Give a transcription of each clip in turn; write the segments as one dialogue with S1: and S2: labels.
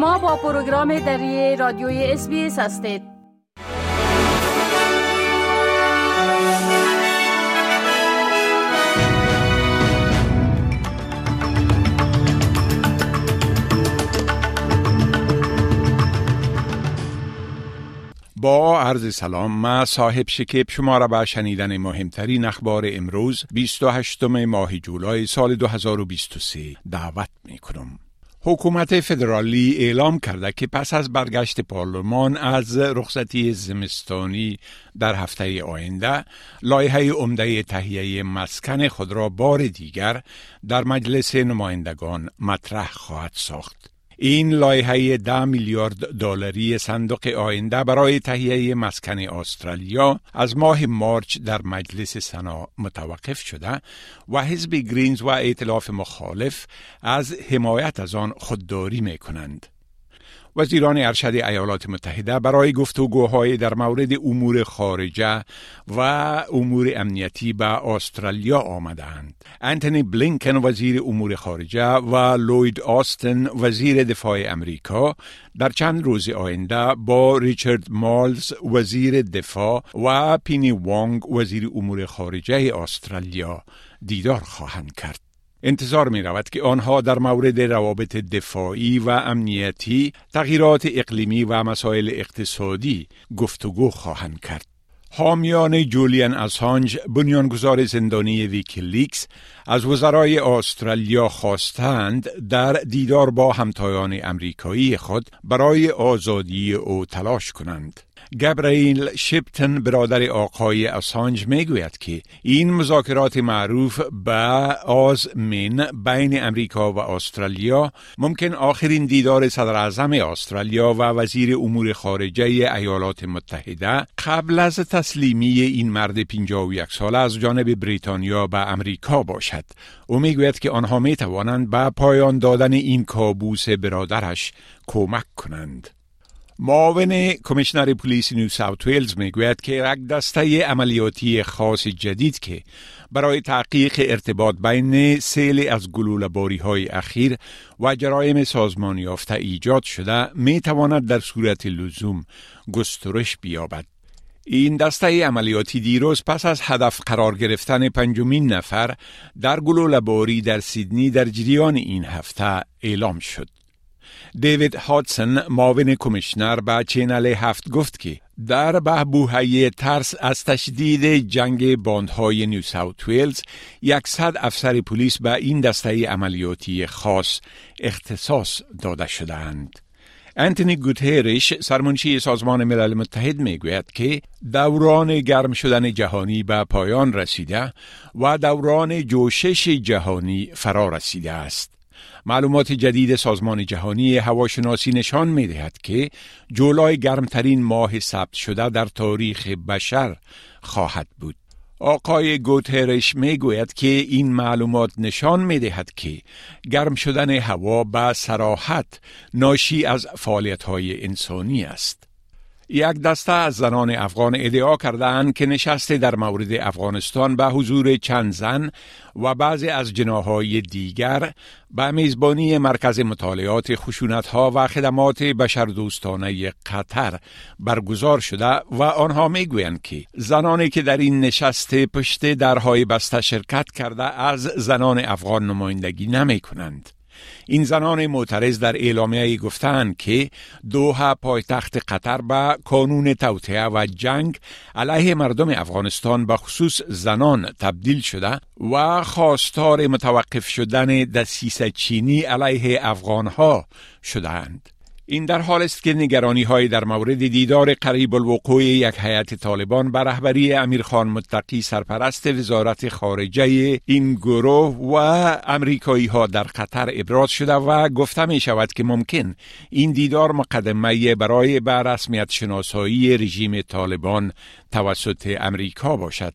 S1: شما با پروگرام دری رادیوی اس هستید
S2: با عرض سلام ما صاحب شکیب شما را به شنیدن مهمترین اخبار امروز 28 ماه جولای سال 2023 دعوت می کنم. حکومت فدرالی اعلام کرده که پس از برگشت پارلمان از رخصتی زمستانی در هفته آینده لایحه عمده تهیه مسکن خود را بار دیگر در مجلس نمایندگان مطرح خواهد ساخت. این لایحه ده میلیارد دلاری صندوق آینده برای تهیه مسکن استرالیا از ماه مارچ در مجلس سنا متوقف شده و حزب گرینز و ائتلاف مخالف از حمایت از آن خودداری می کنند. وزیران ارشد ایالات متحده برای گفتگوهای در مورد امور خارجه و امور امنیتی به استرالیا آمدند. انتونی بلینکن وزیر امور خارجه و لوید آستن وزیر دفاع امریکا در چند روز آینده با ریچارد مالز وزیر دفاع و پینی وانگ وزیر امور خارجه استرالیا دیدار خواهند کرد. انتظار می رود که آنها در مورد روابط دفاعی و امنیتی، تغییرات اقلیمی و مسائل اقتصادی گفتگو خواهند کرد. حامیان جولیان اسانج بنیانگذار زندانی ویکیلیکس از وزرای استرالیا خواستند در دیدار با همتایان امریکایی خود برای آزادی او تلاش کنند. گبرایل شپتن برادر آقای اسانج می‌گوید که این مذاکرات معروف به آزمین بین امریکا و استرالیا ممکن آخرین دیدار صدر اعظم استرالیا و وزیر امور خارجه ایالات متحده قبل از تسلیمی این مرد 51 ساله از جانب بریتانیا به امریکا باشد. او می‌گوید که آنها می توانند به پایان دادن این کابوس برادرش کمک کنند. معاون کمیشنر پلیس نیو ساوت ویلز می‌گوید که یک دسته عملیاتی خاص جدید که برای تحقیق ارتباط بین سیلی از گلوله باری های اخیر و جرایم سازمان یافته ایجاد شده می تواند در صورت لزوم گسترش بیابد. این دسته عملیاتی دیروز پس از هدف قرار گرفتن پنجمین نفر در باری در سیدنی در جریان این هفته اعلام شد. دیوید هاتسن معاون commissioner به Channel هفت گفت که در بهبوهی ترس از تشدید جنگ باندهای نیو ساوت ویلز یکصد افسر پلیس به این دسته عملیاتی خاص اختصاص داده شدهاند. انتونی گوتهرش سرمنشی سازمان ملل متحد می گوید که دوران گرم شدن جهانی به پایان رسیده و دوران جوشش جهانی فرا رسیده است. معلومات جدید سازمان جهانی هواشناسی نشان می دهد که جولای گرمترین ماه ثبت شده در تاریخ بشر خواهد بود. آقای گوترش می گوید که این معلومات نشان می دهد که گرم شدن هوا به سراحت ناشی از فعالیت های انسانی است. یک دسته از زنان افغان ادعا کردند که نشسته در مورد افغانستان به حضور چند زن و بعضی از جناهای دیگر به میزبانی مرکز مطالعات خشونت ها و خدمات بشردوستانه قطر برگزار شده و آنها می‌گویند که زنانی که در این نشست پشت درهای بسته شرکت کرده از زنان افغان نمایندگی نمی کنند. این زنان معترض در اعلامیه گفتند که دوها پایتخت قطر به قانون توطعه و جنگ علیه مردم افغانستان به خصوص زنان تبدیل شده و خواستار متوقف شدن دسیسه چینی علیه افغانها شدهاند. این در حال است که نگرانی های در مورد دیدار قریب الوقوع یک هیئت طالبان بر رهبری امیرخان متقی سرپرست وزارت خارجه این گروه و امریکایی ها در قطر ابراز شده و گفته می شود که ممکن این دیدار مقدمه برای به رسمیت شناسایی رژیم طالبان توسط امریکا باشد.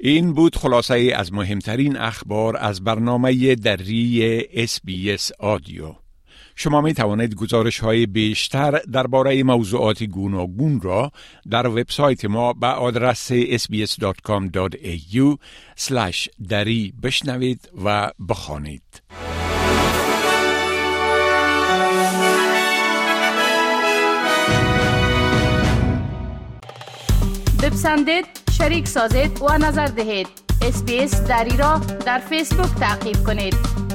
S2: این بود خلاصه از مهمترین اخبار از برنامه دری اس آدیو. شما می توانید گزارش های بیشتر درباره موضوعات گوناگون را در وبسایت ما به آدرس sbs.com.au دری بشنوید و بخوانید.
S1: بپسندید، شریک سازید و نظر دهید. اسپیس دری را در فیسبوک تعقیب کنید.